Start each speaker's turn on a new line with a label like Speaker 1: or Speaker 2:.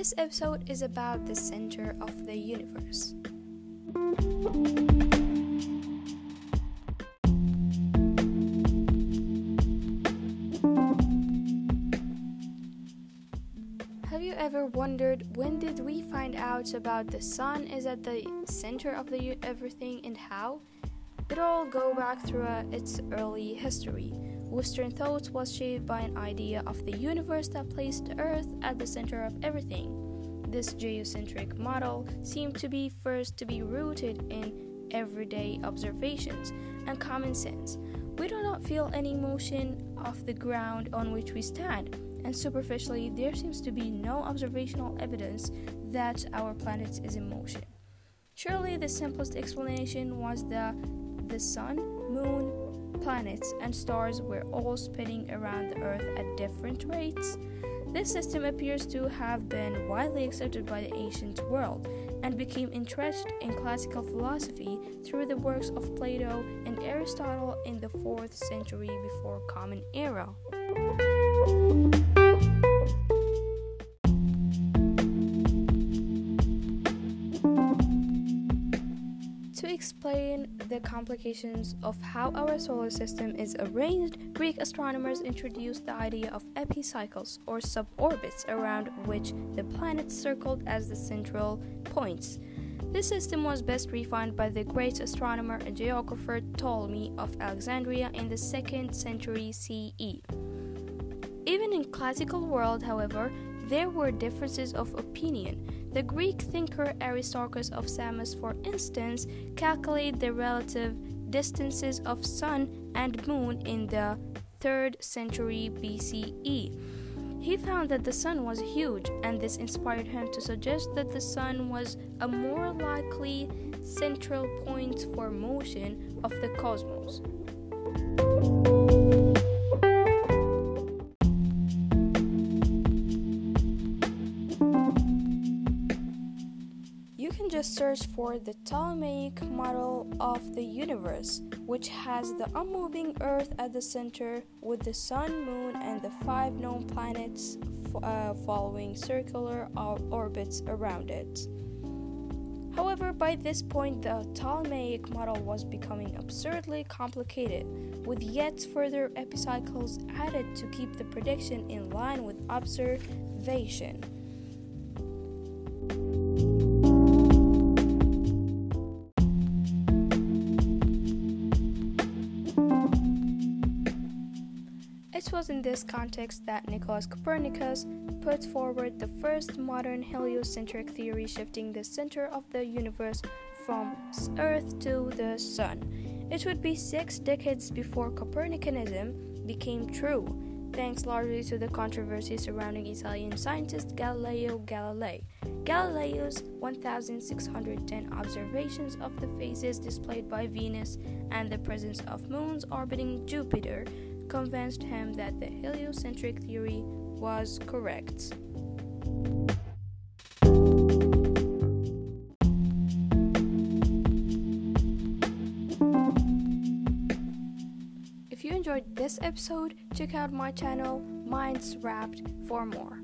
Speaker 1: This episode is about the center of the universe. Have you ever wondered when did we find out about the sun is at the center of the everything and how? It all go back through uh, its early history. Western thought was shaped by an idea of the universe that placed Earth at the center of everything. This geocentric model seemed to be first to be rooted in everyday observations and common sense. We do not feel any motion of the ground on which we stand, and superficially, there seems to be no observational evidence that our planet is in motion. Surely, the simplest explanation was that the sun, moon, planets, and stars were all spinning around the Earth at different rates. This system appears to have been widely accepted by the ancient world and became entrenched in classical philosophy through the works of Plato and Aristotle in the 4th century before Common Era. To explain the complications of how our solar system is arranged, Greek astronomers introduced the idea of epicycles or suborbits around which the planets circled as the central points. This system was best refined by the great astronomer and geographer Ptolemy of Alexandria in the 2nd century CE. Even in classical world, however, there were differences of opinion. The Greek thinker Aristarchus of Samos, for instance, calculated the relative distances of sun and moon in the 3rd century BCE. He found that the sun was huge, and this inspired him to suggest that the sun was a more likely central point for motion of the cosmos. Just search for the Ptolemaic model of the universe, which has the unmoving Earth at the center, with the Sun, Moon, and the five known planets f- uh, following circular or- orbits around it. However, by this point, the Ptolemaic model was becoming absurdly complicated, with yet further epicycles added to keep the prediction in line with observation. It was in this context that Nicolaus Copernicus put forward the first modern heliocentric theory shifting the center of the universe from Earth to the Sun. It would be six decades before Copernicanism became true, thanks largely to the controversy surrounding Italian scientist Galileo Galilei. Galileo's 1610 observations of the phases displayed by Venus and the presence of moons orbiting Jupiter convinced him that the heliocentric theory was correct. If you enjoyed this episode, check out my channel Minds Wrapped for more.